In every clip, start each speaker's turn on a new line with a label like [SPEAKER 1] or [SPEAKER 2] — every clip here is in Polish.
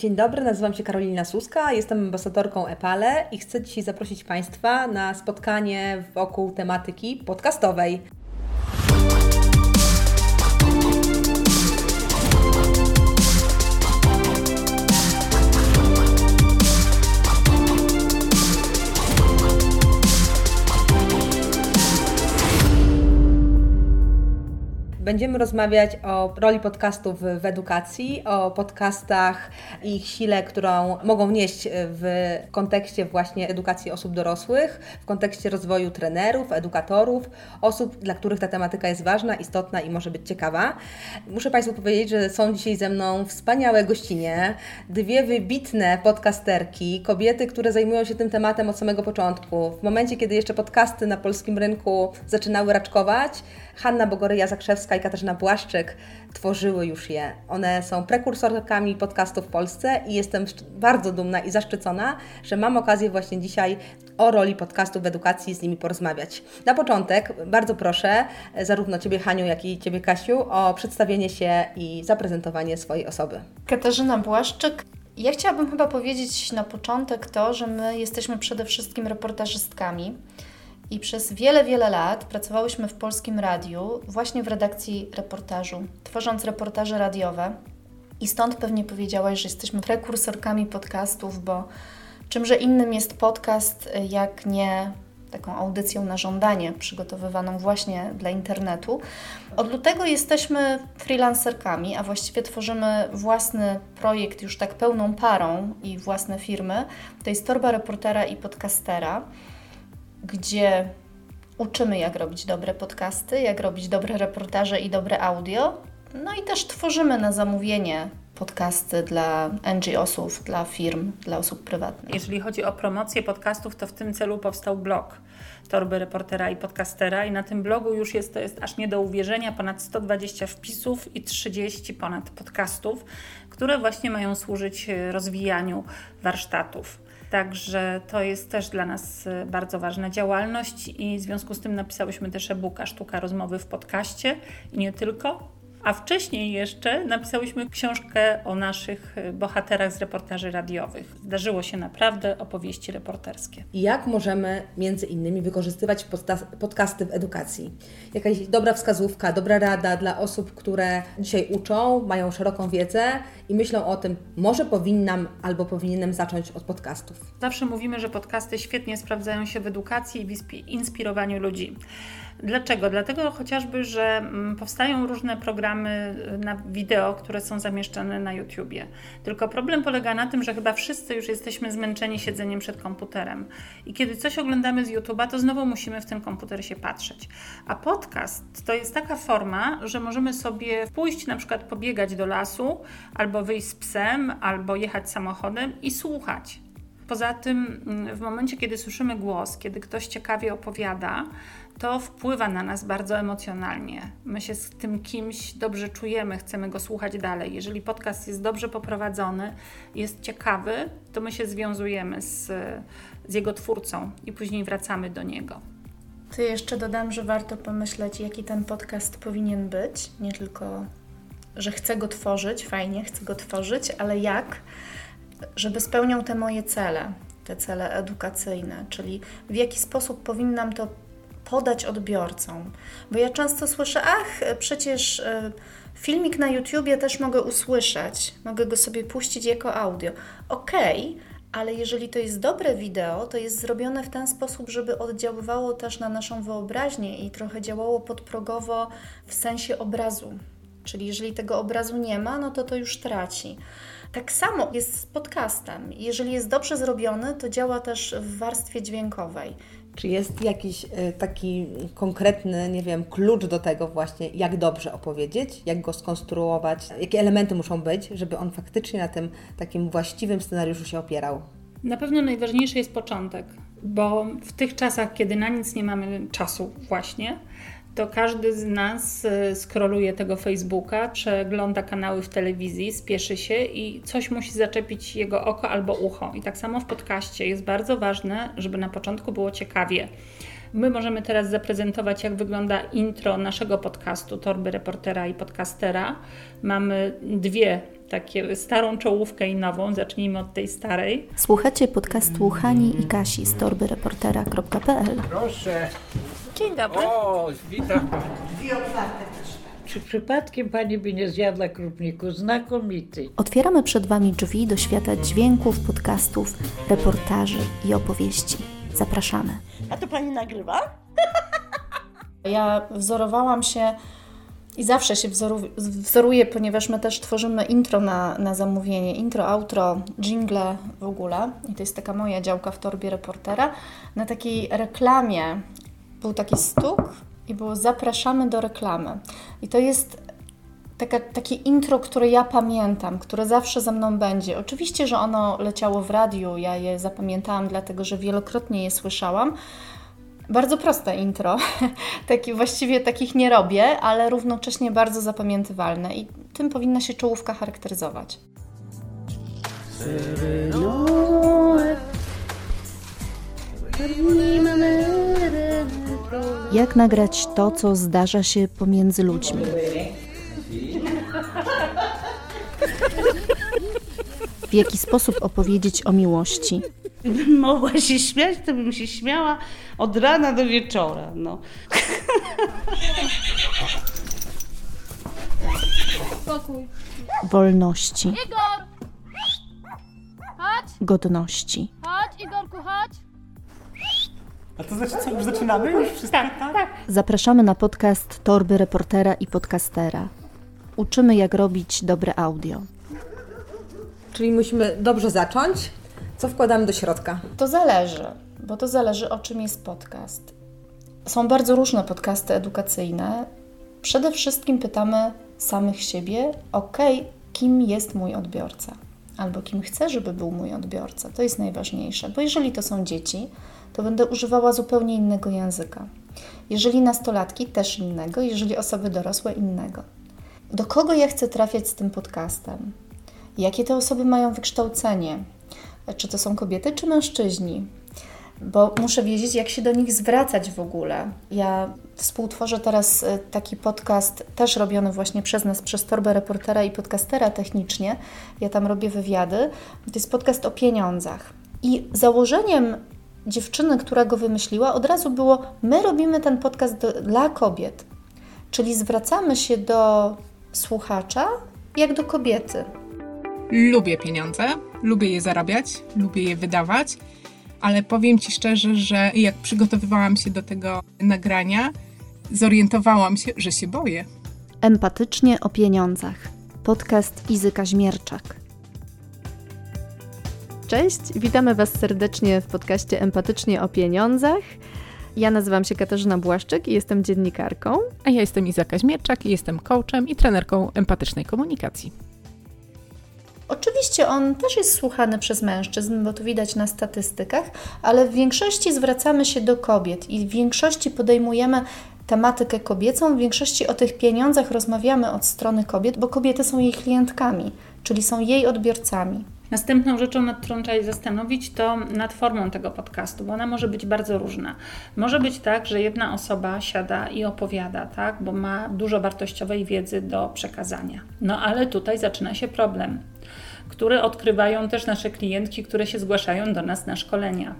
[SPEAKER 1] Dzień dobry, nazywam się Karolina Suska, jestem ambasadorką EPALE i chcę dzisiaj zaprosić Państwa na spotkanie wokół tematyki podcastowej. Będziemy rozmawiać o roli podcastów w edukacji, o podcastach i ich sile, którą mogą nieść w kontekście właśnie edukacji osób dorosłych, w kontekście rozwoju trenerów, edukatorów, osób, dla których ta tematyka jest ważna, istotna i może być ciekawa. Muszę Państwu powiedzieć, że są dzisiaj ze mną wspaniałe gościnie, dwie wybitne podcasterki, kobiety, które zajmują się tym tematem od samego początku. W momencie, kiedy jeszcze podcasty na polskim rynku zaczynały raczkować, Hanna Bogoryja-Zakrzewska i Katarzyna Błaszczyk tworzyły już je. One są prekursorkami podcastu w Polsce i jestem bardzo dumna i zaszczycona, że mam okazję właśnie dzisiaj o roli podcastu w edukacji z nimi porozmawiać. Na początek bardzo proszę zarówno Ciebie Haniu, jak i Ciebie Kasiu o przedstawienie się i zaprezentowanie swojej osoby.
[SPEAKER 2] Katarzyna Błaszczyk, ja chciałabym chyba powiedzieć na początek to, że my jesteśmy przede wszystkim reportażystkami. I przez wiele, wiele lat pracowałyśmy w polskim radiu, właśnie w redakcji reportażu, tworząc reportaże radiowe. I stąd pewnie powiedziałaś, że jesteśmy prekursorkami podcastów, bo czymże innym jest podcast, jak nie taką audycją na żądanie, przygotowywaną właśnie dla internetu. Od lutego jesteśmy freelancerkami, a właściwie tworzymy własny projekt już tak pełną parą i własne firmy. To jest Torba Reportera i Podcastera gdzie uczymy, jak robić dobre podcasty, jak robić dobre reportaże i dobre audio. No i też tworzymy na zamówienie podcasty dla NGO-sów, dla firm, dla osób prywatnych.
[SPEAKER 3] Jeżeli chodzi o promocję podcastów, to w tym celu powstał blog Torby Reportera i Podcastera i na tym blogu już jest, to jest aż nie do uwierzenia, ponad 120 wpisów i 30 ponad podcastów, które właśnie mają służyć rozwijaniu warsztatów. Także to jest też dla nas y, bardzo ważna działalność i w związku z tym napisałyśmy też e-booka Sztuka Rozmowy w podcaście i nie tylko. A wcześniej jeszcze napisałyśmy książkę o naszych bohaterach z reportaży radiowych. Zdarzyło się naprawdę opowieści reporterskie.
[SPEAKER 1] Jak możemy między innymi wykorzystywać podcasty w edukacji? Jakaś dobra wskazówka, dobra rada dla osób, które dzisiaj uczą, mają szeroką wiedzę i myślą o tym, może powinnam albo powinienem zacząć od podcastów.
[SPEAKER 3] Zawsze mówimy, że podcasty świetnie sprawdzają się w edukacji i w inspirowaniu ludzi. Dlaczego? Dlatego chociażby, że mm, powstają różne programy y, na wideo, które są zamieszczane na YouTubie. Tylko problem polega na tym, że chyba wszyscy już jesteśmy zmęczeni siedzeniem przed komputerem. I kiedy coś oglądamy z YouTuba, to znowu musimy w ten komputer się patrzeć. A podcast to jest taka forma, że możemy sobie pójść na przykład pobiegać do lasu, albo wyjść z psem, albo jechać samochodem i słuchać. Poza tym, mm, w momencie, kiedy słyszymy głos, kiedy ktoś ciekawie opowiada, to wpływa na nas bardzo emocjonalnie. My się z tym kimś dobrze czujemy, chcemy go słuchać dalej. Jeżeli podcast jest dobrze poprowadzony, jest ciekawy, to my się związujemy z, z jego twórcą i później wracamy do niego.
[SPEAKER 2] To jeszcze dodam, że warto pomyśleć, jaki ten podcast powinien być. Nie tylko, że chcę go tworzyć, fajnie, chcę go tworzyć, ale jak, żeby spełniał te moje cele, te cele edukacyjne, czyli w jaki sposób powinnam to podać odbiorcom. Bo ja często słyszę, ach, przecież e, filmik na YouTubie też mogę usłyszeć, mogę go sobie puścić jako audio. Okej, okay, ale jeżeli to jest dobre wideo, to jest zrobione w ten sposób, żeby oddziaływało też na naszą wyobraźnię i trochę działało podprogowo w sensie obrazu. Czyli jeżeli tego obrazu nie ma, no to to już traci. Tak samo jest z podcastem. Jeżeli jest dobrze zrobiony, to działa też w warstwie dźwiękowej.
[SPEAKER 1] Czy jest jakiś e, taki konkretny, nie wiem, klucz do tego właśnie, jak dobrze opowiedzieć, jak go skonstruować, jakie elementy muszą być, żeby on faktycznie na tym takim właściwym scenariuszu się opierał?
[SPEAKER 3] Na pewno najważniejszy jest początek, bo w tych czasach, kiedy na nic nie mamy czasu właśnie, to każdy z nas e, skroluje tego Facebooka, przegląda kanały w telewizji, spieszy się i coś musi zaczepić jego oko albo ucho. I tak samo w podcaście jest bardzo ważne, żeby na początku było ciekawie. My możemy teraz zaprezentować, jak wygląda intro naszego podcastu Torby Reportera i Podcastera. Mamy dwie takie starą czołówkę i nową. Zacznijmy od tej starej.
[SPEAKER 2] Słuchacie podcastu Hani i Kasi z torbyreportera.pl
[SPEAKER 4] Proszę.
[SPEAKER 3] Dzień dobry.
[SPEAKER 4] O, witam.
[SPEAKER 5] Czy przypadkiem pani by nie zjadła krupniku? Znakomity.
[SPEAKER 2] Otwieramy przed Wami drzwi do świata dźwięków, podcastów, reportaży i opowieści. Zapraszamy.
[SPEAKER 6] A to pani nagrywa?
[SPEAKER 2] Ja wzorowałam się i zawsze się wzoru, wzoruję, ponieważ my też tworzymy intro na, na zamówienie, intro, outro, jingle w ogóle. I to jest taka moja działka w torbie reportera. Na takiej reklamie był taki stuk i było zapraszamy do reklamy. I to jest taka, takie intro, które ja pamiętam, które zawsze ze mną będzie. Oczywiście, że ono leciało w radiu, ja je zapamiętałam, dlatego że wielokrotnie je słyszałam. Bardzo proste intro, Taki, właściwie takich nie robię, ale równocześnie bardzo zapamiętywalne i tym powinna się czołówka charakteryzować. Jak nagrać to, co zdarza się pomiędzy ludźmi? W jaki sposób opowiedzieć o miłości?
[SPEAKER 6] Gdybym mogła się śmiać, to bym się śmiała od rana do wieczora. No.
[SPEAKER 2] Wolności, godności.
[SPEAKER 7] A to znaczy co, już zaczynamy? Już wszystko? Tak, tak.
[SPEAKER 2] Zapraszamy na podcast Torby Reportera i Podcastera. Uczymy, jak robić dobre audio.
[SPEAKER 1] Czyli musimy dobrze zacząć. Co wkładamy do środka?
[SPEAKER 2] To zależy, bo to zależy o czym jest podcast. Są bardzo różne podcasty edukacyjne. Przede wszystkim pytamy samych siebie, ok, kim jest mój odbiorca, albo kim chcę, żeby był mój odbiorca. To jest najważniejsze, bo jeżeli to są dzieci, to będę używała zupełnie innego języka. Jeżeli nastolatki, też innego, jeżeli osoby dorosłe, innego. Do kogo ja chcę trafiać z tym podcastem? Jakie te osoby mają wykształcenie? Czy to są kobiety, czy mężczyźni? Bo muszę wiedzieć, jak się do nich zwracać w ogóle. Ja współtworzę teraz e, taki podcast, też robiony właśnie przez nas, przez torbę reportera i podcastera technicznie. Ja tam robię wywiady. To jest podcast o pieniądzach. I założeniem dziewczyny, która go wymyśliła, od razu było: My robimy ten podcast do, dla kobiet. Czyli zwracamy się do słuchacza jak do kobiety.
[SPEAKER 8] Lubię pieniądze, lubię je zarabiać, lubię je wydawać, ale powiem Ci szczerze, że jak przygotowywałam się do tego nagrania, zorientowałam się, że się boję.
[SPEAKER 2] Empatycznie o pieniądzach. Podcast Izy Kaźmierczak. Cześć, witamy Was serdecznie w podcaście Empatycznie o pieniądzach. Ja nazywam się Katarzyna Błaszczyk i jestem dziennikarką.
[SPEAKER 8] A ja jestem Iza Kaźmierczak i jestem coachem i trenerką empatycznej komunikacji.
[SPEAKER 2] Oczywiście on też jest słuchany przez mężczyzn, bo to widać na statystykach, ale w większości zwracamy się do kobiet i w większości podejmujemy tematykę kobiecą, w większości o tych pieniądzach rozmawiamy od strony kobiet, bo kobiety są jej klientkami, czyli są jej odbiorcami.
[SPEAKER 3] Następną rzeczą, nad którą trzeba się zastanowić, to nad formą tego podcastu, bo ona może być bardzo różna. Może być tak, że jedna osoba siada i opowiada, tak, bo ma dużo wartościowej wiedzy do przekazania. No ale tutaj zaczyna się problem, który odkrywają też nasze klientki, które się zgłaszają do nas na szkolenia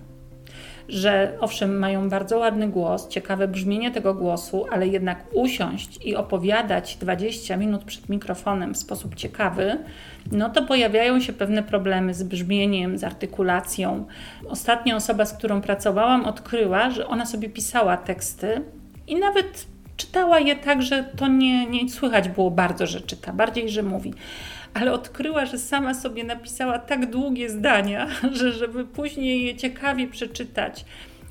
[SPEAKER 3] że owszem, mają bardzo ładny głos, ciekawe brzmienie tego głosu, ale jednak usiąść i opowiadać 20 minut przed mikrofonem w sposób ciekawy, no to pojawiają się pewne problemy z brzmieniem, z artykulacją. Ostatnia osoba, z którą pracowałam, odkryła, że ona sobie pisała teksty i nawet czytała je tak, że to nie, nie słychać było bardzo, że czyta, bardziej, że mówi ale odkryła, że sama sobie napisała tak długie zdania, że żeby później je ciekawie przeczytać,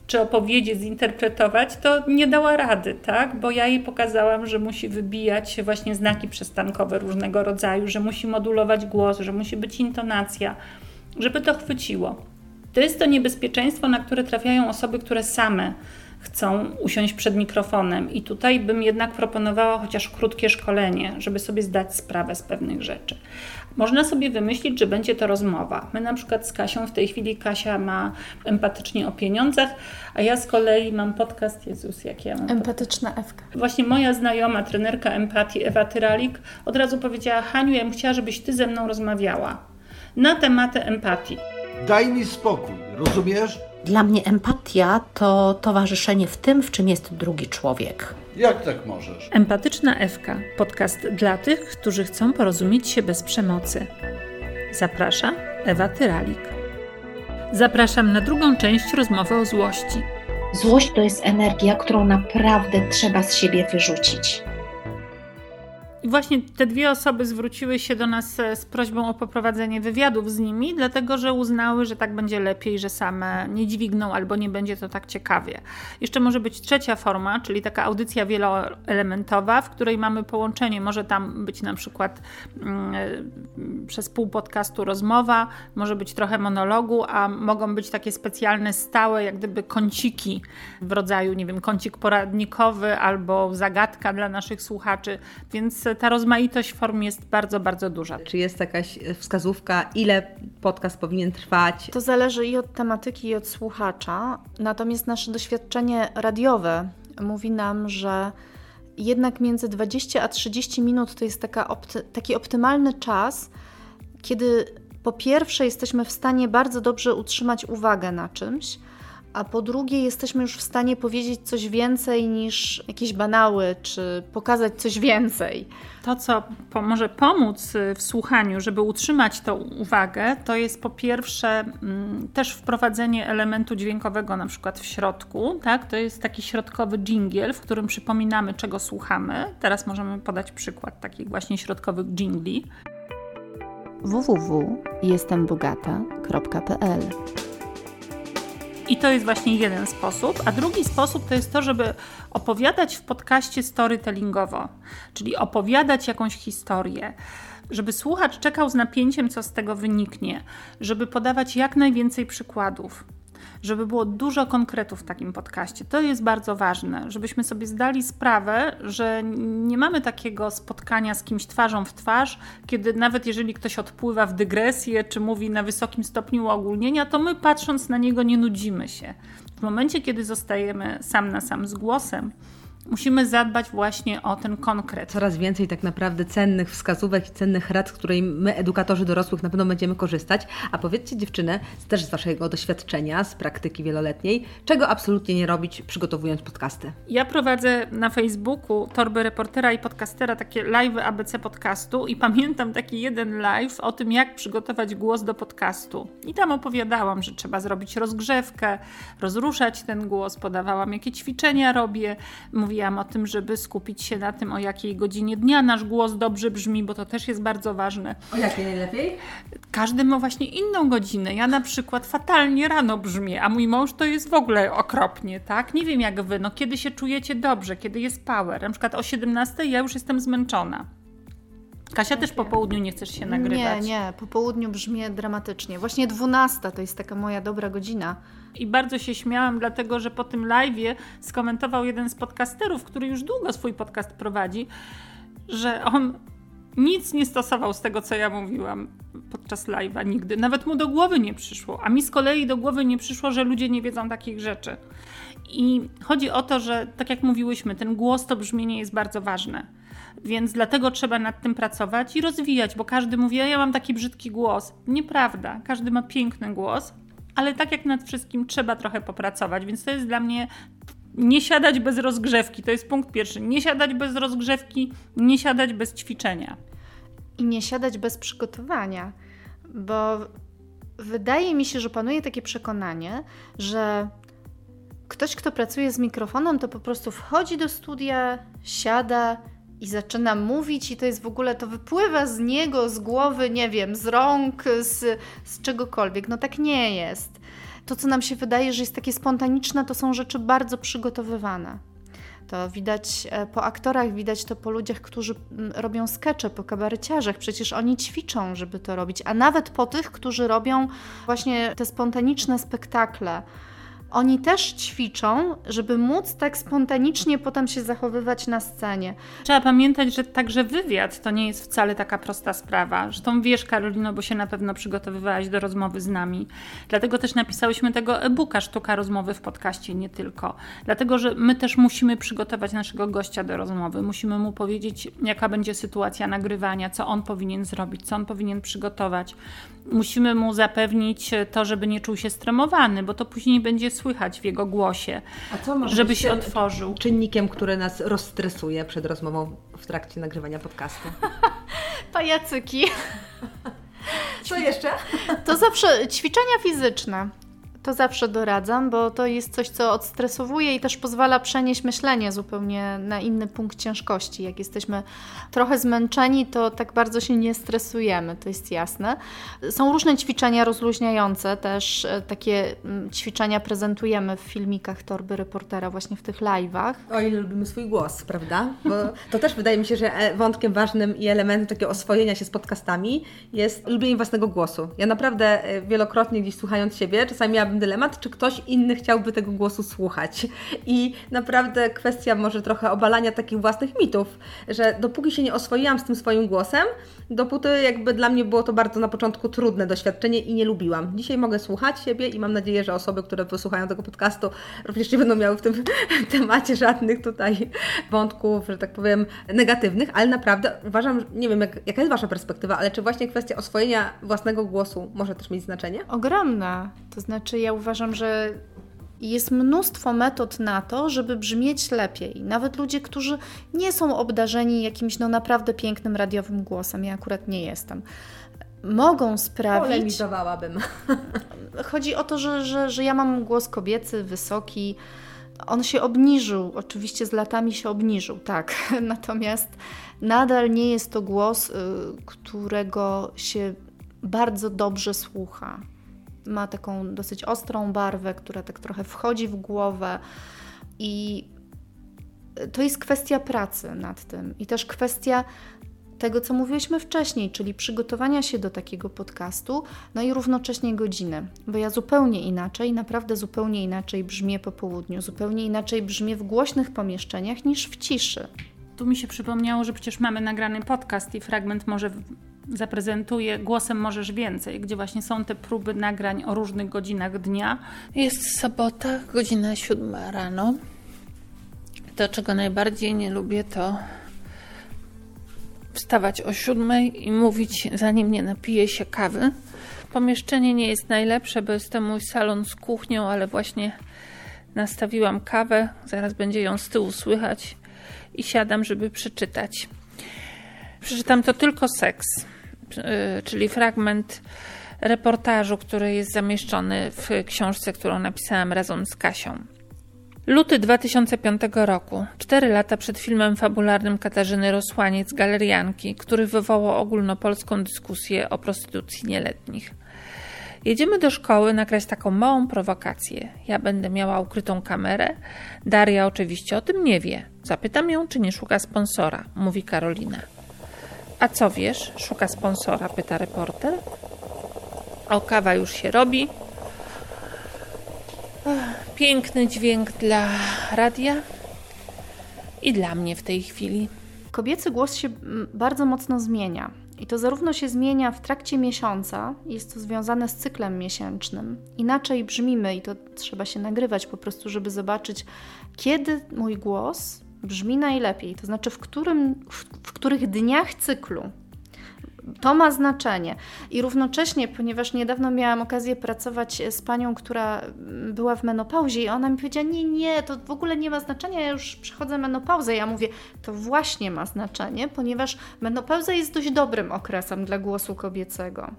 [SPEAKER 3] czy opowiedzieć, zinterpretować, to nie dała rady, tak? Bo ja jej pokazałam, że musi wybijać właśnie znaki przystankowe różnego rodzaju, że musi modulować głos, że musi być intonacja, żeby to chwyciło. To jest to niebezpieczeństwo, na które trafiają osoby, które same chcą usiąść przed mikrofonem. I tutaj bym jednak proponowała chociaż krótkie szkolenie, żeby sobie zdać sprawę z pewnych rzeczy. Można sobie wymyślić, że będzie to rozmowa. My na przykład z Kasią w tej chwili Kasia ma empatycznie o pieniądzach, a ja z kolei mam podcast Jezus, jak ja mam.
[SPEAKER 2] Empatyczna Ewka.
[SPEAKER 3] Właśnie moja znajoma, trenerka empatii Ewa Tyralik od razu powiedziała: Haniu, ja bym chciała, żebyś ty ze mną rozmawiała na tematy empatii.
[SPEAKER 4] Daj mi spokój, rozumiesz?
[SPEAKER 9] Dla mnie empatia to towarzyszenie w tym, w czym jest drugi człowiek.
[SPEAKER 4] Jak tak możesz?
[SPEAKER 3] Empatyczna Ewka podcast dla tych, którzy chcą porozumieć się bez przemocy. Zaprasza Ewa Tyralik. Zapraszam na drugą część rozmowy o złości.
[SPEAKER 9] Złość to jest energia, którą naprawdę trzeba z siebie wyrzucić.
[SPEAKER 3] I właśnie te dwie osoby zwróciły się do nas e, z prośbą o poprowadzenie wywiadów z nimi, dlatego że uznały, że tak będzie lepiej, że same nie dźwigną albo nie będzie to tak ciekawie. Jeszcze może być trzecia forma, czyli taka audycja wieloelementowa, w której mamy połączenie. Może tam być na przykład mm, e, przez pół podcastu rozmowa, może być trochę monologu, a mogą być takie specjalne, stałe, jak gdyby kąciki w rodzaju, nie wiem, kącik poradnikowy albo zagadka dla naszych słuchaczy, więc ta rozmaitość form jest bardzo, bardzo duża.
[SPEAKER 1] Czy jest jakaś wskazówka, ile podcast powinien trwać?
[SPEAKER 2] To zależy i od tematyki, i od słuchacza. Natomiast nasze doświadczenie radiowe mówi nam, że jednak między 20 a 30 minut to jest taka opty taki optymalny czas, kiedy po pierwsze jesteśmy w stanie bardzo dobrze utrzymać uwagę na czymś, a po drugie jesteśmy już w stanie powiedzieć coś więcej niż jakieś banały, czy pokazać coś więcej.
[SPEAKER 3] To, co po może pomóc y, w słuchaniu, żeby utrzymać tą uwagę, to jest po pierwsze mm, też wprowadzenie elementu dźwiękowego na przykład w środku. Tak? To jest taki środkowy dżingiel, w którym przypominamy, czego słuchamy. Teraz możemy podać przykład takich właśnie środkowych dżingli.
[SPEAKER 2] www.jestembogata.pl
[SPEAKER 3] i to jest właśnie jeden sposób. A drugi sposób to jest to, żeby opowiadać w podcaście storytellingowo, czyli opowiadać jakąś historię. Żeby słuchacz czekał z napięciem, co z tego wyniknie, żeby podawać jak najwięcej przykładów żeby było dużo konkretów w takim podcaście. To jest bardzo ważne, żebyśmy sobie zdali sprawę, że nie mamy takiego spotkania z kimś twarzą w twarz, kiedy nawet jeżeli ktoś odpływa w dygresję czy mówi na wysokim stopniu uogólnienia, to my patrząc na niego nie nudzimy się. W momencie, kiedy zostajemy sam na sam z głosem, musimy zadbać właśnie o ten konkret.
[SPEAKER 1] Coraz więcej tak naprawdę cennych wskazówek i cennych rad, z której my, edukatorzy dorosłych, na pewno będziemy korzystać. A powiedzcie dziewczyny, też z Waszego doświadczenia, z praktyki wieloletniej, czego absolutnie nie robić, przygotowując podcasty?
[SPEAKER 3] Ja prowadzę na Facebooku torby reportera i podcastera takie live ABC podcastu i pamiętam taki jeden live o tym, jak przygotować głos do podcastu. I tam opowiadałam, że trzeba zrobić rozgrzewkę, rozruszać ten głos, podawałam, jakie ćwiczenia robię, mówię mówiłam o tym, żeby skupić się na tym, o jakiej godzinie dnia nasz głos dobrze brzmi, bo to też jest bardzo ważne.
[SPEAKER 1] O jakiej najlepiej?
[SPEAKER 3] Każdy ma właśnie inną godzinę. Ja na przykład fatalnie rano brzmię, a mój mąż to jest w ogóle okropnie, tak? Nie wiem jak wy, no kiedy się czujecie dobrze, kiedy jest power. Na przykład o 17 ja już jestem zmęczona. Kasia też po południu nie chcesz się nagrywać.
[SPEAKER 2] Nie, nie, po południu brzmi dramatycznie. Właśnie 12 to jest taka moja dobra godzina.
[SPEAKER 3] I bardzo się śmiałam, dlatego że po tym live'ie skomentował jeden z podcasterów, który już długo swój podcast prowadzi, że on nic nie stosował z tego, co ja mówiłam podczas live'a nigdy. Nawet mu do głowy nie przyszło. A mi z kolei do głowy nie przyszło, że ludzie nie wiedzą takich rzeczy. I chodzi o to, że tak jak mówiłyśmy, ten głos, to brzmienie jest bardzo ważne. Więc dlatego trzeba nad tym pracować i rozwijać, bo każdy mówi, ja mam taki brzydki głos. Nieprawda. Każdy ma piękny głos, ale tak jak nad wszystkim trzeba trochę popracować, więc to jest dla mnie nie siadać bez rozgrzewki. To jest punkt pierwszy. Nie siadać bez rozgrzewki, nie siadać bez ćwiczenia.
[SPEAKER 2] I nie siadać bez przygotowania, bo wydaje mi się, że panuje takie przekonanie, że ktoś, kto pracuje z mikrofonem, to po prostu wchodzi do studia, siada, i zaczyna mówić, i to jest w ogóle, to wypływa z niego, z głowy, nie wiem, z rąk, z, z czegokolwiek. No tak nie jest. To, co nam się wydaje, że jest takie spontaniczne, to są rzeczy bardzo przygotowywane. To widać e, po aktorach, widać to po ludziach, którzy robią skecze, po kabareciarzach. Przecież oni ćwiczą, żeby to robić. A nawet po tych, którzy robią właśnie te spontaniczne spektakle oni też ćwiczą, żeby móc tak spontanicznie potem się zachowywać na scenie.
[SPEAKER 3] Trzeba pamiętać, że także wywiad to nie jest wcale taka prosta sprawa. Zresztą wiesz, Karolino, bo się na pewno przygotowywałaś do rozmowy z nami. Dlatego też napisałyśmy tego e-booka Sztuka Rozmowy w podcaście, nie tylko. Dlatego, że my też musimy przygotować naszego gościa do rozmowy. Musimy mu powiedzieć, jaka będzie sytuacja nagrywania, co on powinien zrobić, co on powinien przygotować. Musimy mu zapewnić to, żeby nie czuł się stremowany, bo to później będzie słychać w jego głosie,
[SPEAKER 1] A co może
[SPEAKER 3] żeby się otworzył.
[SPEAKER 1] Czynnikiem, który nas rozstresuje przed rozmową w trakcie nagrywania podcastu.
[SPEAKER 2] Pajacyki.
[SPEAKER 1] Co jeszcze?
[SPEAKER 2] To zawsze ćwiczenia fizyczne. To zawsze doradzam, bo to jest coś, co odstresowuje i też pozwala przenieść myślenie zupełnie na inny punkt ciężkości. Jak jesteśmy trochę zmęczeni, to tak bardzo się nie stresujemy, to jest jasne. Są różne ćwiczenia rozluźniające, też e, takie mm, ćwiczenia prezentujemy w filmikach Torby Reportera, właśnie w tych live'ach.
[SPEAKER 1] O ile lubimy swój głos, prawda? Bo to też wydaje mi się, że e, wątkiem ważnym i elementem takiego oswojenia się z podcastami jest lubienie własnego głosu. Ja naprawdę e, wielokrotnie gdzieś słuchając siebie, czasami miałabym dylemat, czy ktoś inny chciałby tego głosu słuchać. I naprawdę kwestia może trochę obalania takich własnych mitów, że dopóki się nie oswoiłam z tym swoim głosem, dopóty jakby dla mnie było to bardzo na początku trudne doświadczenie i nie lubiłam. Dzisiaj mogę słuchać siebie i mam nadzieję, że osoby, które wysłuchają tego podcastu również nie będą miały w tym temacie żadnych tutaj wątków, że tak powiem, negatywnych, ale naprawdę uważam, nie wiem jak, jaka jest Wasza perspektywa, ale czy właśnie kwestia oswojenia własnego głosu może też mieć znaczenie?
[SPEAKER 2] Ogromna. To znaczy ja uważam, że jest mnóstwo metod na to, żeby brzmieć lepiej. Nawet ludzie, którzy nie są obdarzeni jakimś no naprawdę pięknym radiowym głosem, ja akurat nie jestem, mogą sprawić.
[SPEAKER 1] Polemizowałabym.
[SPEAKER 2] Chodzi o to, że, że, że ja mam głos kobiecy, wysoki. On się obniżył, oczywiście z latami się obniżył, tak. Natomiast nadal nie jest to głos, y, którego się bardzo dobrze słucha ma taką dosyć ostrą barwę, która tak trochę wchodzi w głowę i to jest kwestia pracy nad tym i też kwestia tego, co mówiliśmy wcześniej, czyli przygotowania się do takiego podcastu, no i równocześnie godziny, bo ja zupełnie inaczej, naprawdę zupełnie inaczej brzmię po południu, zupełnie inaczej brzmię w głośnych pomieszczeniach niż w ciszy.
[SPEAKER 3] Tu mi się przypomniało, że przecież mamy nagrany podcast i fragment może zaprezentuję Głosem Możesz Więcej, gdzie właśnie są te próby nagrań o różnych godzinach dnia.
[SPEAKER 10] Jest sobota, godzina siódma rano. To, czego najbardziej nie lubię, to wstawać o siódmej i mówić, zanim nie napiję się kawy. Pomieszczenie nie jest najlepsze, bo jest to mój salon z kuchnią, ale właśnie nastawiłam kawę, zaraz będzie ją z tyłu słychać i siadam, żeby przeczytać. Przeczytam to tylko seks. Y, czyli fragment reportażu, który jest zamieszczony w książce, którą napisałam razem z Kasią. Luty 2005 roku, cztery lata przed filmem fabularnym Katarzyny Rosłaniec Galerianki, który wywołał ogólnopolską dyskusję o prostytucji nieletnich. Jedziemy do szkoły nagrać taką małą prowokację. Ja będę miała ukrytą kamerę. Daria oczywiście o tym nie wie. Zapytam ją, czy nie szuka sponsora, mówi Karolina. A co wiesz? Szuka sponsora, pyta reporter. O, kawa już się robi. Piękny dźwięk dla radia i dla mnie w tej chwili.
[SPEAKER 2] Kobiecy głos się mm, bardzo mocno zmienia. I to zarówno się zmienia w trakcie miesiąca, jest to związane z cyklem miesięcznym. Inaczej brzmimy i to trzeba się nagrywać po prostu, żeby zobaczyć, kiedy mój głos brzmi najlepiej, to znaczy w, którym, w, w których dniach cyklu. To ma znaczenie. I równocześnie, ponieważ niedawno miałam okazję pracować z panią, która była w menopauzie, i ona mi powiedziała: Nie, nie, to w ogóle nie ma znaczenia, ja już przechodzę menopauzę. Ja mówię: To właśnie ma znaczenie, ponieważ menopauza jest dość dobrym okresem dla głosu kobiecego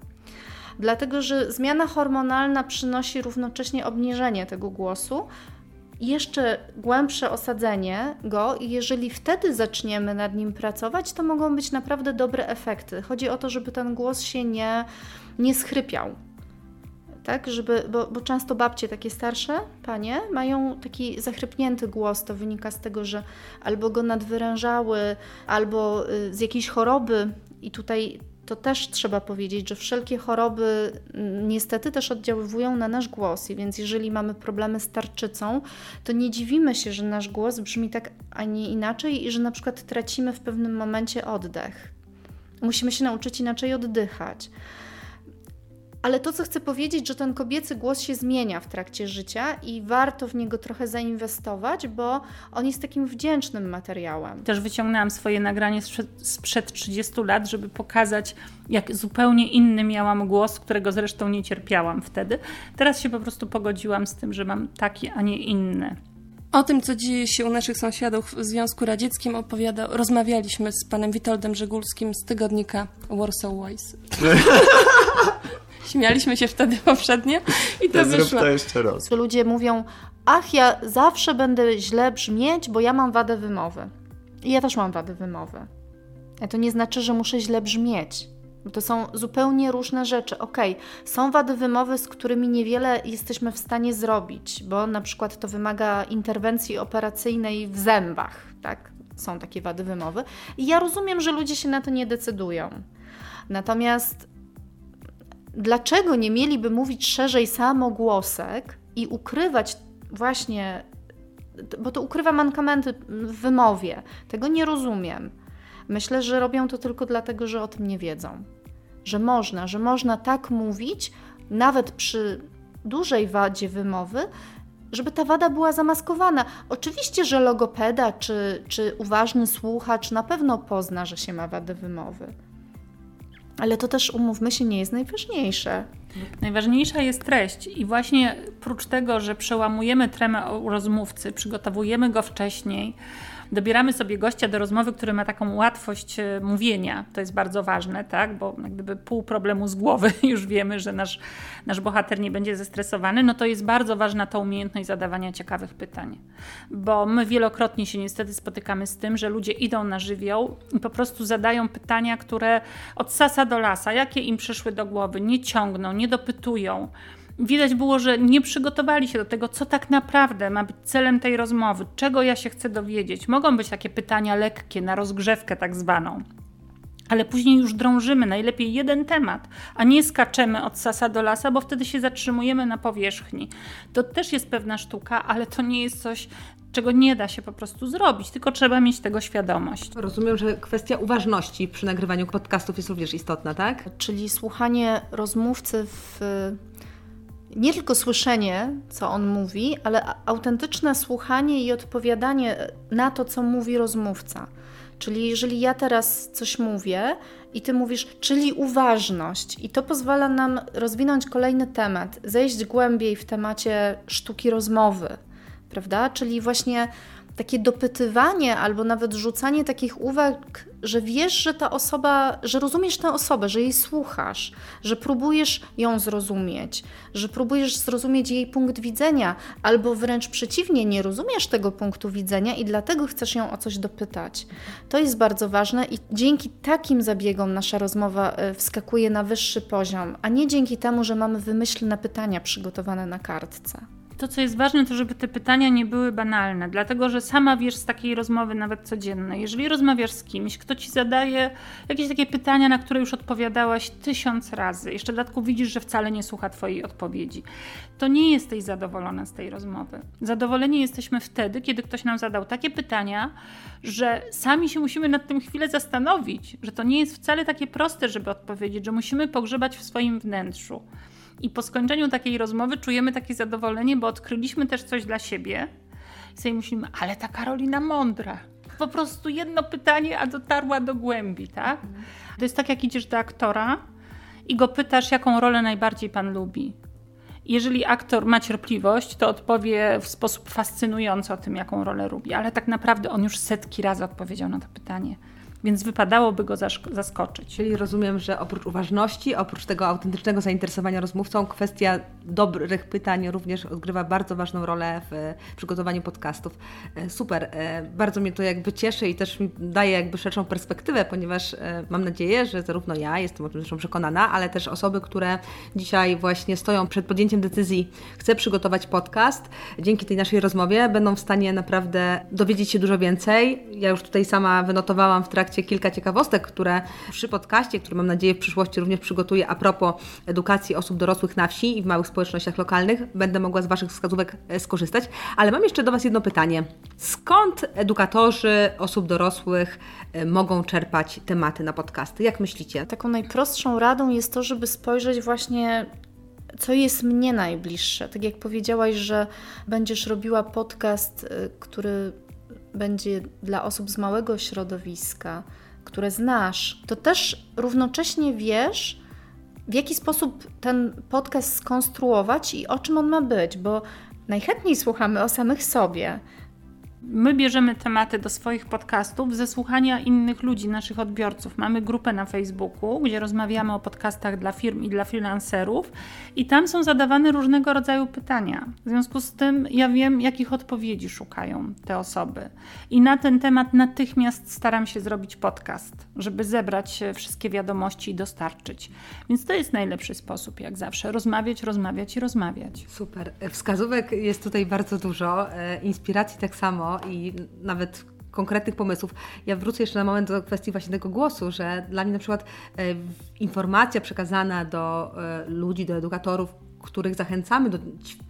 [SPEAKER 2] dlatego że zmiana hormonalna przynosi równocześnie obniżenie tego głosu, jeszcze głębsze osadzenie go i jeżeli wtedy zaczniemy nad nim pracować, to mogą być naprawdę dobre efekty. Chodzi o to, żeby ten głos się nie, nie schrypiał. Tak, żeby, bo, bo często babcie takie starsze, panie, mają taki zachrypnięty głos. To wynika z tego, że albo go nadwyrężały, albo y, z jakiejś choroby, i tutaj to też trzeba powiedzieć, że wszelkie choroby mm, niestety też oddziaływują na nasz głos. I więc jeżeli mamy problemy z tarczycą, to nie dziwimy się, że nasz głos brzmi tak, a nie inaczej i że na przykład tracimy w pewnym momencie oddech. Musimy się nauczyć inaczej oddychać. Ale to, co chcę powiedzieć, że ten kobiecy głos się zmienia w trakcie życia i warto w niego trochę zainwestować, bo on jest takim wdzięcznym materiałem.
[SPEAKER 3] Też wyciągnęłam swoje nagranie sprzed, sprzed 30 lat, żeby pokazać, jak zupełnie inny miałam głos, którego zresztą nie cierpiałam wtedy. Teraz się po prostu pogodziłam z tym, że mam taki, a nie inny.
[SPEAKER 11] O tym, co dzieje się u naszych sąsiadów w Związku Radzieckim, opowiada, rozmawialiśmy z panem Witoldem Żegulskim z tygodnika Warsaw Wise. Śmialiśmy się wtedy poprzednio i to,
[SPEAKER 12] To
[SPEAKER 11] wyszło.
[SPEAKER 12] zrób to jeszcze raz.
[SPEAKER 2] Ludzie mówią, ach, ja zawsze będę źle brzmieć, bo ja mam wadę wymowy. I ja też mam wadę wymowy. A to nie znaczy, że muszę źle brzmieć. Bo to są zupełnie różne rzeczy. Okej, są wady wymowy, z którymi niewiele jesteśmy w stanie zrobić, bo na przykład to wymaga interwencji operacyjnej w zębach, tak? Są takie wady wymowy. I ja rozumiem, że ludzie się na to nie decydują. Natomiast dlaczego nie mieliby mówić szerzej samogłosek i ukrywać właśnie, bo to ukrywa mankamenty w wymowie. Tego nie rozumiem. Myślę, że robią to tylko dlatego, że o tym nie wiedzą. Że można, że można tak mówić, nawet przy dużej wadzie wymowy, żeby ta wada była zamaskowana. Oczywiście, że logopeda czy, czy uważny słuchacz na pewno pozna, że się ma wadę wymowy. Ale to też, umówmy się, nie jest najważniejsze.
[SPEAKER 3] Najważniejsza jest treść i właśnie prócz tego, że przełamujemy tremę o rozmówcy, przygotowujemy go wcześniej, dobieramy sobie gościa do rozmowy, który ma taką łatwość e, mówienia, to jest bardzo ważne, tak? bo gdyby pół problemu z głowy już wiemy, że nasz, nasz bohater nie będzie zestresowany, no to jest bardzo ważna ta umiejętność zadawania ciekawych pytań. Bo my wielokrotnie się niestety spotykamy z tym, że ludzie idą na żywioł i po prostu zadają pytania, które od sasa do lasa, jakie im przyszły do głowy, nie ciągną, nie dopytują. Widać było, że nie przygotowali się do tego, co tak naprawdę ma być celem tej rozmowy, czego ja się chcę dowiedzieć. Mogą być takie pytania lekkie, na rozgrzewkę tak zwaną. Ale później już drążymy najlepiej jeden temat, a nie skaczemy od sasa do lasa, bo wtedy się zatrzymujemy na powierzchni. To też jest pewna sztuka, ale to nie jest coś, czego nie da się po prostu zrobić, tylko trzeba mieć tego świadomość.
[SPEAKER 1] Rozumiem, że kwestia uważności przy nagrywaniu podcastów jest również istotna, tak?
[SPEAKER 2] Czyli słuchanie rozmówcy w nie tylko słyszenie, co on mówi, ale autentyczne słuchanie i odpowiadanie na to, co mówi rozmówca. Czyli jeżeli ja teraz coś mówię i ty mówisz, czyli uważność, i to pozwala nam rozwinąć kolejny temat, zejść głębiej w temacie sztuki rozmowy, prawda? Czyli właśnie takie dopytywanie albo nawet rzucanie takich uwag, że wiesz, że ta osoba, że rozumiesz tę osobę, że jej słuchasz, że próbujesz ją zrozumieć, że próbujesz zrozumieć jej punkt widzenia, albo wręcz przeciwnie, nie rozumiesz tego punktu widzenia i dlatego chcesz ją o coś dopytać. To jest bardzo ważne i dzięki takim zabiegom nasza rozmowa wskakuje na wyższy poziom, a nie dzięki temu, że mamy wymyślne pytania przygotowane na kartce
[SPEAKER 3] to, co jest ważne, to żeby te pytania nie były banalne, dlatego że sama wiesz z takiej rozmowy, nawet codziennej, jeżeli rozmawiasz z kimś, kto ci zadaje jakieś takie pytania, na które już odpowiadałaś tysiąc razy, jeszcze w dodatku widzisz, że wcale nie słucha Twojej odpowiedzi, to nie jesteś zadowolona z tej rozmowy. Zadowoleni jesteśmy wtedy, kiedy ktoś nam zadał takie pytania, że sami się musimy nad tym chwilę zastanowić, że to nie jest wcale takie proste, żeby odpowiedzieć, że musimy pogrzebać w swoim wnętrzu. I po skończeniu takiej rozmowy czujemy takie zadowolenie, bo odkryliśmy też coś dla siebie. I sobie myślimy, ale ta Karolina mądra. Po prostu jedno pytanie, a dotarła do głębi, tak? To jest tak, jak idziesz do aktora i go pytasz, jaką rolę najbardziej pan lubi. Jeżeli aktor ma cierpliwość, to odpowie w sposób fascynujący o tym, jaką rolę lubi, ale tak naprawdę on już setki razy odpowiedział na to pytanie więc wypadałoby go zaskoczyć.
[SPEAKER 1] Czyli rozumiem, że oprócz uważności, oprócz tego autentycznego zainteresowania rozmówcą, kwestia dobrych pytań również odgrywa bardzo ważną rolę w przygotowaniu podcastów. E, super, e, bardzo mnie to jakby cieszy i też mi daje jakby szerszą perspektywę, ponieważ e, mam nadzieję, że zarówno ja, jestem o tym zresztą przekonana, ale też osoby, które dzisiaj właśnie stoją przed podjęciem decyzji, chcę przygotować podcast, dzięki tej naszej rozmowie będą w stanie naprawdę dowiedzieć się dużo więcej. Ja już tutaj sama wynotowałam w trakcie trakcie kilka ciekawostek, które przy podcaście, który mam nadzieję w przyszłości również przygotuję a propos edukacji osób dorosłych na wsi i w małych społecznościach lokalnych, będę mogła z Waszych wskazówek e, skorzystać. Ale mam jeszcze do Was jedno pytanie. Skąd edukatorzy osób dorosłych e, mogą czerpać tematy na podcasty? Jak myślicie?
[SPEAKER 2] Taką najprostszą radą jest to, żeby spojrzeć właśnie co jest mnie najbliższe. Tak jak powiedziałaś, że będziesz robiła podcast, y, który będzie dla osób z małego środowiska, które znasz, to też równocześnie wiesz, w jaki sposób ten podcast skonstruować i o czym on ma być, bo najchętniej słuchamy o samych sobie.
[SPEAKER 3] My bierzemy tematy do swoich podcastów ze słuchania innych ludzi, naszych odbiorców. Mamy grupę na Facebooku, gdzie rozmawiamy o podcastach dla firm i dla freelancerów, i tam są zadawane różnego rodzaju pytania. W związku z tym ja wiem, jakich odpowiedzi szukają te osoby. I na ten temat natychmiast staram się zrobić podcast, żeby zebrać wszystkie wiadomości i dostarczyć. Więc to jest najlepszy sposób, jak zawsze rozmawiać, rozmawiać i rozmawiać.
[SPEAKER 1] Super. Wskazówek jest tutaj bardzo dużo, e, inspiracji tak samo i nawet konkretnych pomysłów. Ja wrócę jeszcze na moment do kwestii właśnie tego głosu, że dla mnie na przykład e, informacja przekazana do e, ludzi, do edukatorów, których zachęcamy do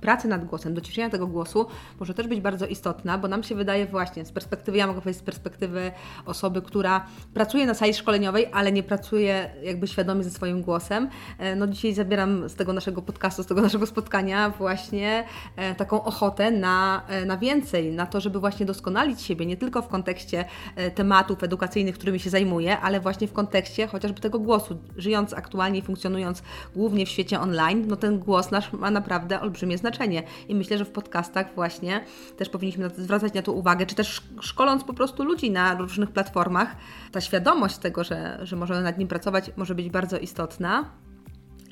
[SPEAKER 1] pracy nad głosem, do ciszenia tego głosu, może też być bardzo istotna, bo nam się wydaje właśnie z perspektywy, ja mogę powiedzieć z perspektywy osoby, która pracuje na sali szkoleniowej, ale nie pracuje jakby świadomie ze swoim głosem. E, no dzisiaj zabieram z tego naszego podcastu, z tego naszego spotkania właśnie e, taką ochotę na, e, na więcej, na to, żeby właśnie doskonalić siebie, nie tylko w kontekście tematów edukacyjnych, którymi się zajmuję, ale właśnie w kontekście chociażby tego głosu. Żyjąc aktualnie i funkcjonując głównie w świecie online, no ten głos głos nasz ma naprawdę olbrzymie znaczenie. I myślę, że w podcastach właśnie też powinniśmy zwracać na to uwagę, czy też szkoląc po prostu ludzi na różnych platformach, ta świadomość tego, że, że możemy nad nim pracować, może być bardzo istotna.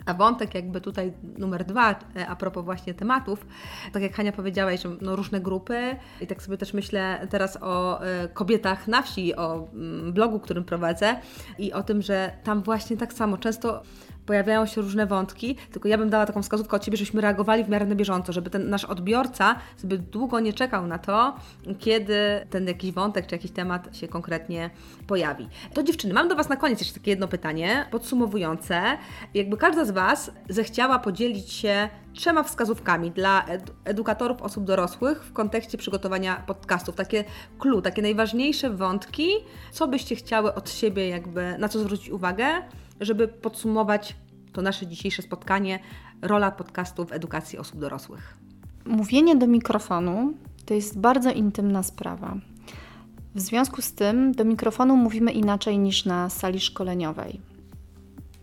[SPEAKER 1] A wątek jakby tutaj numer dwa, e, a propos właśnie tematów, tak jak Hania powiedziałaś, że no różne grupy i tak sobie też myślę teraz o e, kobietach na wsi, o mm, blogu, którym prowadzę i o tym, że tam właśnie tak samo często pojawiają się różne wątki, tylko ja bym dała taką wskazówkę od Ciebie, żebyśmy reagowali w miarę na bieżąco, żeby ten nasz odbiorca zbyt długo nie czekał na to, kiedy ten jakiś wątek czy jakiś temat się konkretnie pojawi. To dziewczyny, mam do Was na koniec jeszcze takie jedno pytanie podsumowujące. Jakby każda z Was zechciała podzielić się trzema wskazówkami dla edukatorów osób dorosłych w kontekście przygotowania podcastów. Takie clue, takie najważniejsze wątki, co byście chciały od siebie jakby, na co zwrócić uwagę, żeby podsumować to nasze dzisiejsze spotkanie, rola podcastu w edukacji osób dorosłych.
[SPEAKER 2] Mówienie do mikrofonu to jest bardzo intymna sprawa. W związku z tym do mikrofonu mówimy inaczej niż na sali szkoleniowej,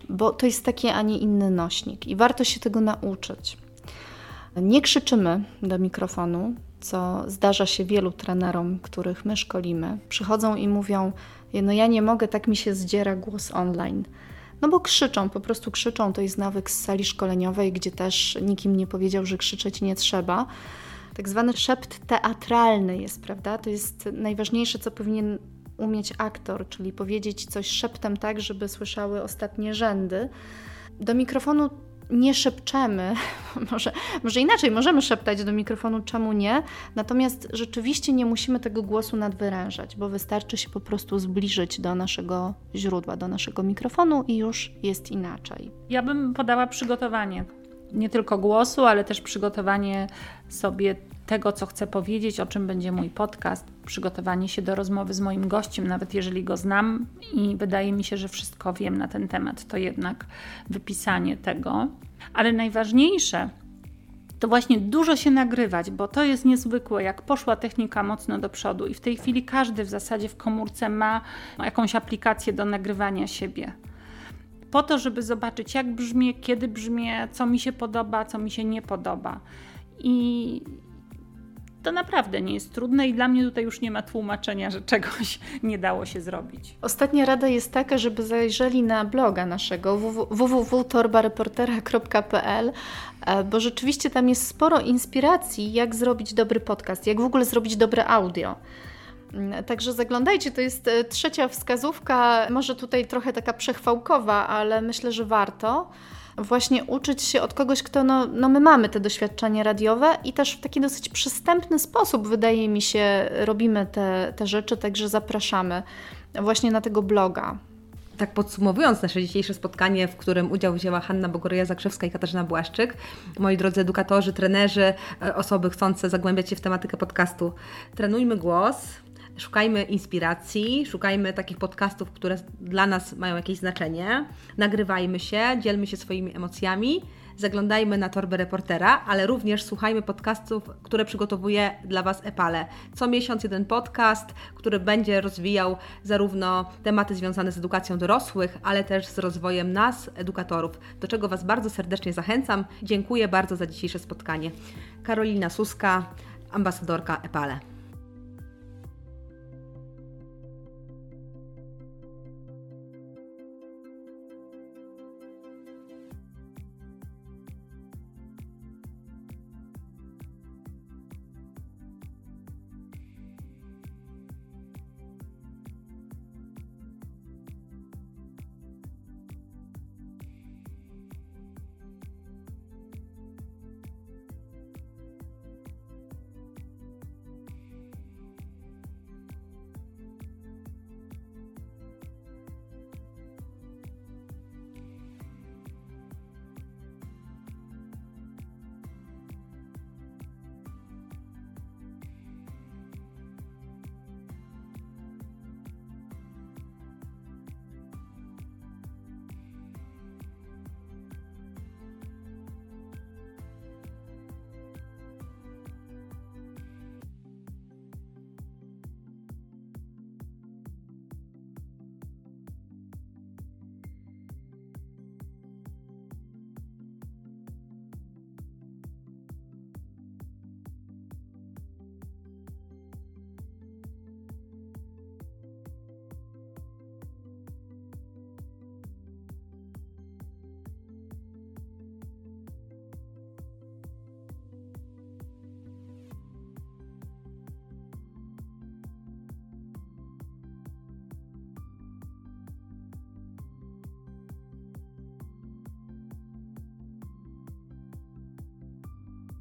[SPEAKER 2] bo to jest taki, a nie inny nośnik i warto się tego nauczyć. Nie krzyczymy do mikrofonu, co zdarza się wielu trenerom, których my szkolimy. Przychodzą i mówią: No, ja nie mogę, tak mi się zdziera głos online. No bo krzyczą, po prostu krzyczą. To jest nawyk z sali szkoleniowej, gdzie też nikim nie powiedział, że krzyczeć nie trzeba. Tak zwany szept teatralny jest, prawda? To jest najważniejsze, co powinien umieć aktor, czyli powiedzieć coś szeptem tak, żeby słyszały ostatnie rzędy. Do mikrofonu nie szepczemy, może, może inaczej, możemy szeptać do mikrofonu, czemu nie, natomiast rzeczywiście nie musimy tego głosu nadwyrężać, bo wystarczy się po prostu zbliżyć do naszego źródła, do naszego mikrofonu i już jest inaczej.
[SPEAKER 3] Ja bym podała przygotowanie. Nie tylko głosu, ale też przygotowanie sobie tego, co chcę powiedzieć, o czym będzie mój podcast, przygotowanie się do rozmowy z moim gościem, nawet jeżeli go znam i wydaje mi się, że wszystko wiem na ten temat, to jednak wypisanie tego. Ale najważniejsze to właśnie dużo się nagrywać, bo to jest niezwykłe, jak poszła technika mocno do przodu i w tej chwili każdy w zasadzie w komórce ma jakąś aplikację do nagrywania siebie po to, żeby zobaczyć, jak brzmię, kiedy brzmię, co mi się podoba, co mi się nie podoba. I to naprawdę nie jest trudne i dla mnie tutaj już nie ma tłumaczenia, że czegoś nie dało się zrobić.
[SPEAKER 2] Ostatnia rada jest taka, żeby zajrzeli na bloga naszego www.torbareportera.pl, e, bo rzeczywiście tam jest sporo inspiracji, jak zrobić dobry podcast, jak w ogóle zrobić dobre audio. Mm, także zaglądajcie, to jest e, trzecia wskazówka, może tutaj trochę taka przechwałkowa, ale myślę, że warto właśnie uczyć się od kogoś, kto, no, no my mamy te doświadczenia radiowe i też w taki dosyć przystępny sposób, wydaje mi się, robimy te, te rzeczy, także zapraszamy. właśnie na tego bloga.
[SPEAKER 1] Tak podsumowując nasze dzisiejsze spotkanie, w którym udział wzięła Hanna Bogoryja-Zakrzewska i Katarzyna Błaszczyk, moi drodzy edukatorzy, trenerzy, e, osoby chcące zagłębiać się w tematykę podcastu, trenujmy głos, Szukajmy inspiracji, szukajmy takich podcastów, które dla nas mają jakieś znaczenie. Nagrywajmy się, dzielmy się swoimi emocjami, zaglądajmy na torbę reportera, ale również słuchajmy podcastów, które przygotowuje dla Was Epale. Co miesiąc jeden podcast, który będzie rozwijał zarówno tematy związane z edukacją dorosłych, ale też z rozwojem nas, edukatorów, do czego Was bardzo serdecznie zachęcam. Dziękuję bardzo za dzisiejsze spotkanie. Karolina Suska, ambasadorka Epale.